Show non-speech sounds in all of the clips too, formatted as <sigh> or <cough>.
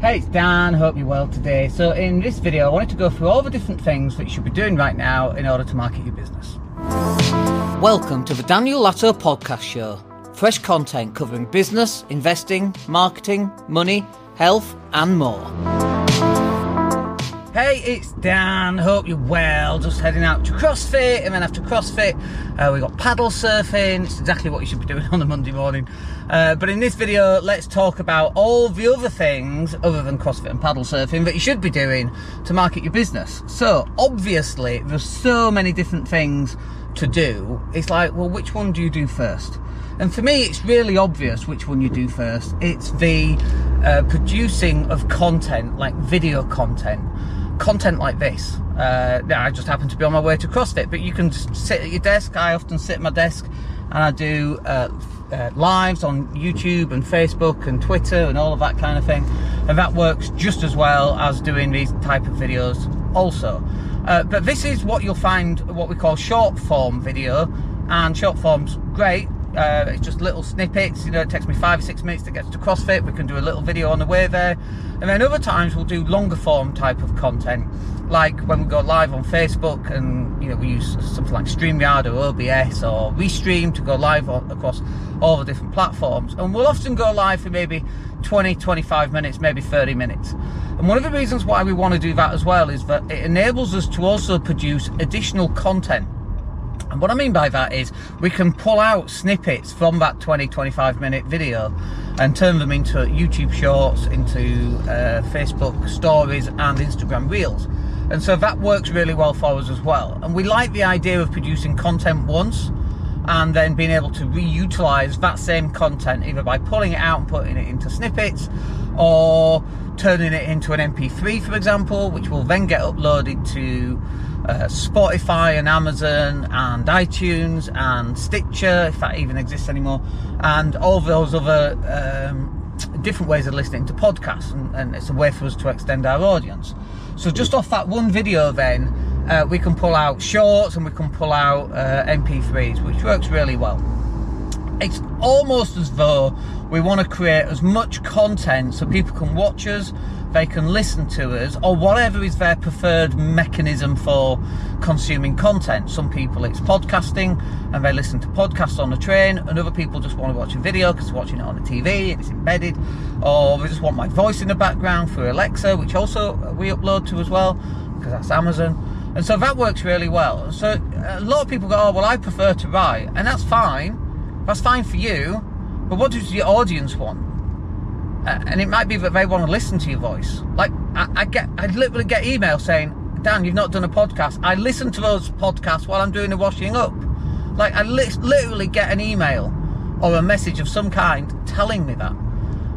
Hey, it's Dan. Hope you're well today. So, in this video, I wanted to go through all the different things that you should be doing right now in order to market your business. Welcome to the Daniel Latto Podcast Show. Fresh content covering business, investing, marketing, money, health, and more. Hey, it's Dan. Hope you're well. Just heading out to CrossFit, and then after CrossFit, uh, we got paddle surfing. It's exactly what you should be doing <laughs> on a Monday morning. Uh, but in this video, let's talk about all the other things other than CrossFit and paddle surfing that you should be doing to market your business. So, obviously, there's so many different things to do. It's like, well, which one do you do first? And for me, it's really obvious which one you do first. It's the uh, producing of content, like video content content like this. Uh, I just happen to be on my way to CrossFit, but you can sit at your desk. I often sit at my desk and I do uh, uh, lives on YouTube and Facebook and Twitter and all of that kind of thing. And that works just as well as doing these type of videos also. Uh, but this is what you'll find what we call short form video and short form's great uh, it's just little snippets. You know, it takes me five or six minutes to get to CrossFit. We can do a little video on the way there. And then other times we'll do longer form type of content, like when we go live on Facebook and, you know, we use something like StreamYard or OBS or Restream to go live on, across all the different platforms. And we'll often go live for maybe 20, 25 minutes, maybe 30 minutes. And one of the reasons why we want to do that as well is that it enables us to also produce additional content and what I mean by that is we can pull out snippets from that 20 25 minute video and turn them into YouTube shorts, into uh, Facebook stories, and Instagram reels. And so that works really well for us as well. And we like the idea of producing content once and then being able to reutilize that same content either by pulling it out and putting it into snippets or turning it into an MP3, for example, which will then get uploaded to uh, Spotify and Amazon and iTunes and Stitcher, if that even exists anymore, and all those other um, different ways of listening to podcasts. And, and, it's a way for us to extend our audience. So just off that one video, then uh, we can pull out shorts and we can pull out uh, MP3s, which works really well. It's almost as though we want to create as much content so people can watch us they can listen to us, or whatever is their preferred mechanism for consuming content. Some people it's podcasting and they listen to podcasts on the train, and other people just want to watch a video because watching it on the TV and it's embedded, or they just want my voice in the background through Alexa, which also uh, we upload to as well because that's Amazon. And so that works really well. So a lot of people go, oh, well, I prefer to write, and that's fine. That's fine for you. But what does your audience want? And it might be that they want to listen to your voice. Like I, I get, I literally get emails saying, "Dan, you've not done a podcast." I listen to those podcasts while I'm doing the washing up. Like I li- literally get an email or a message of some kind telling me that.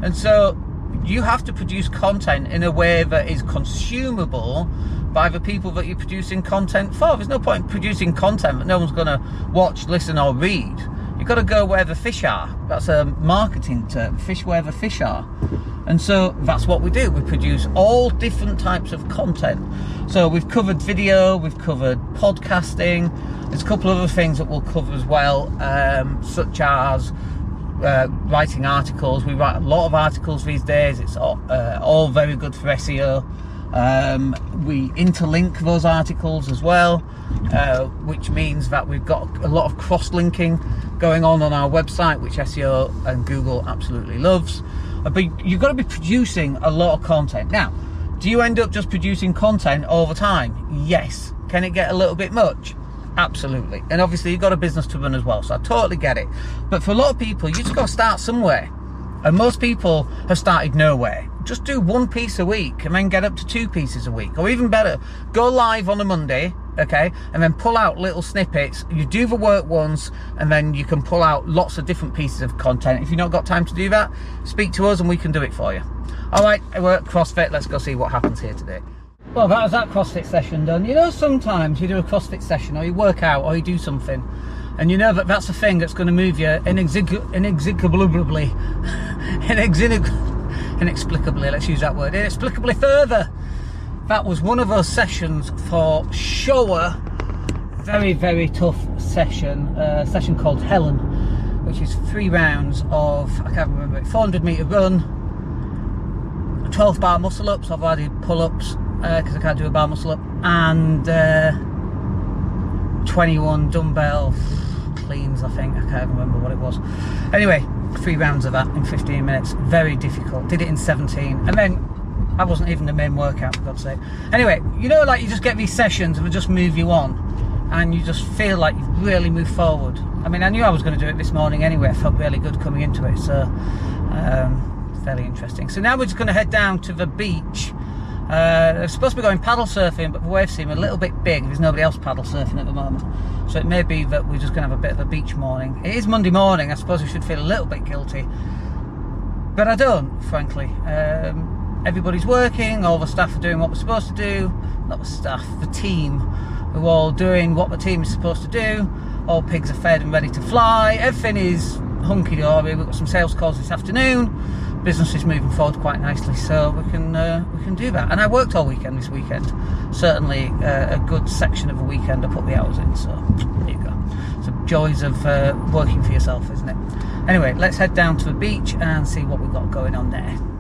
And so you have to produce content in a way that is consumable by the people that you're producing content for. There's no point producing content that no one's going to watch, listen, or read. You've got to go where the fish are. That's a marketing term, fish where the fish are. And so that's what we do. We produce all different types of content. So we've covered video, we've covered podcasting. There's a couple of other things that we'll cover as well, um, such as uh, writing articles. We write a lot of articles these days. It's all, uh, all very good for SEO. Um, we interlink those articles as well, uh, which means that we've got a lot of cross linking going on on our website, which SEO and Google absolutely loves. Uh, but you've got to be producing a lot of content. Now, do you end up just producing content all the time? Yes. Can it get a little bit much? Absolutely. And obviously, you've got a business to run as well, so I totally get it. But for a lot of people, you just got to start somewhere. And most people have started nowhere just do one piece a week and then get up to two pieces a week. Or even better, go live on a Monday, okay, and then pull out little snippets. You do the work once and then you can pull out lots of different pieces of content. If you've not got time to do that, speak to us and we can do it for you. All right, we're at CrossFit. Let's go see what happens here today. Well, that was that CrossFit session done. You know, sometimes you do a CrossFit session or you work out or you do something and you know that that's a thing that's going to move you inexplicably <laughs> <laughs> inexplicably, let's use that word, inexplicably further. That was one of our sessions for sure. Very, very tough session. A session called Helen, which is three rounds of, I can't remember it, 400 metre run, 12 bar muscle ups. I've already pull ups because uh, I can't do a bar muscle up, and uh, 21 dumbbell cleans. I think I can't remember what it was. Anyway, three rounds of that in 15 minutes. Very difficult. Did it in 17, and then I wasn't even the main workout for God's sake. Anyway, you know, like you just get these sessions and just move you on, and you just feel like you've really moved forward. I mean, I knew I was going to do it this morning anyway. I felt really good coming into it, so um, fairly interesting. So now we're just going to head down to the beach. Uh, they're supposed to be going paddle surfing, but the waves seem a little bit big. There's nobody else paddle surfing at the moment. So it may be that we're just going to have a bit of a beach morning. It is Monday morning. I suppose we should feel a little bit guilty. But I don't, frankly. Um, everybody's working, all the staff are doing what we're supposed to do. Not the staff, the team. We're all doing what the team is supposed to do. All pigs are fed and ready to fly. Everything is hunky dory. We've got some sales calls this afternoon business is moving forward quite nicely, so we can uh, we can do that. And I worked all weekend this weekend. Certainly uh, a good section of a weekend. I put the hours in, so there you go. So joys of uh, working for yourself, isn't it? Anyway, let's head down to the beach and see what we've got going on there.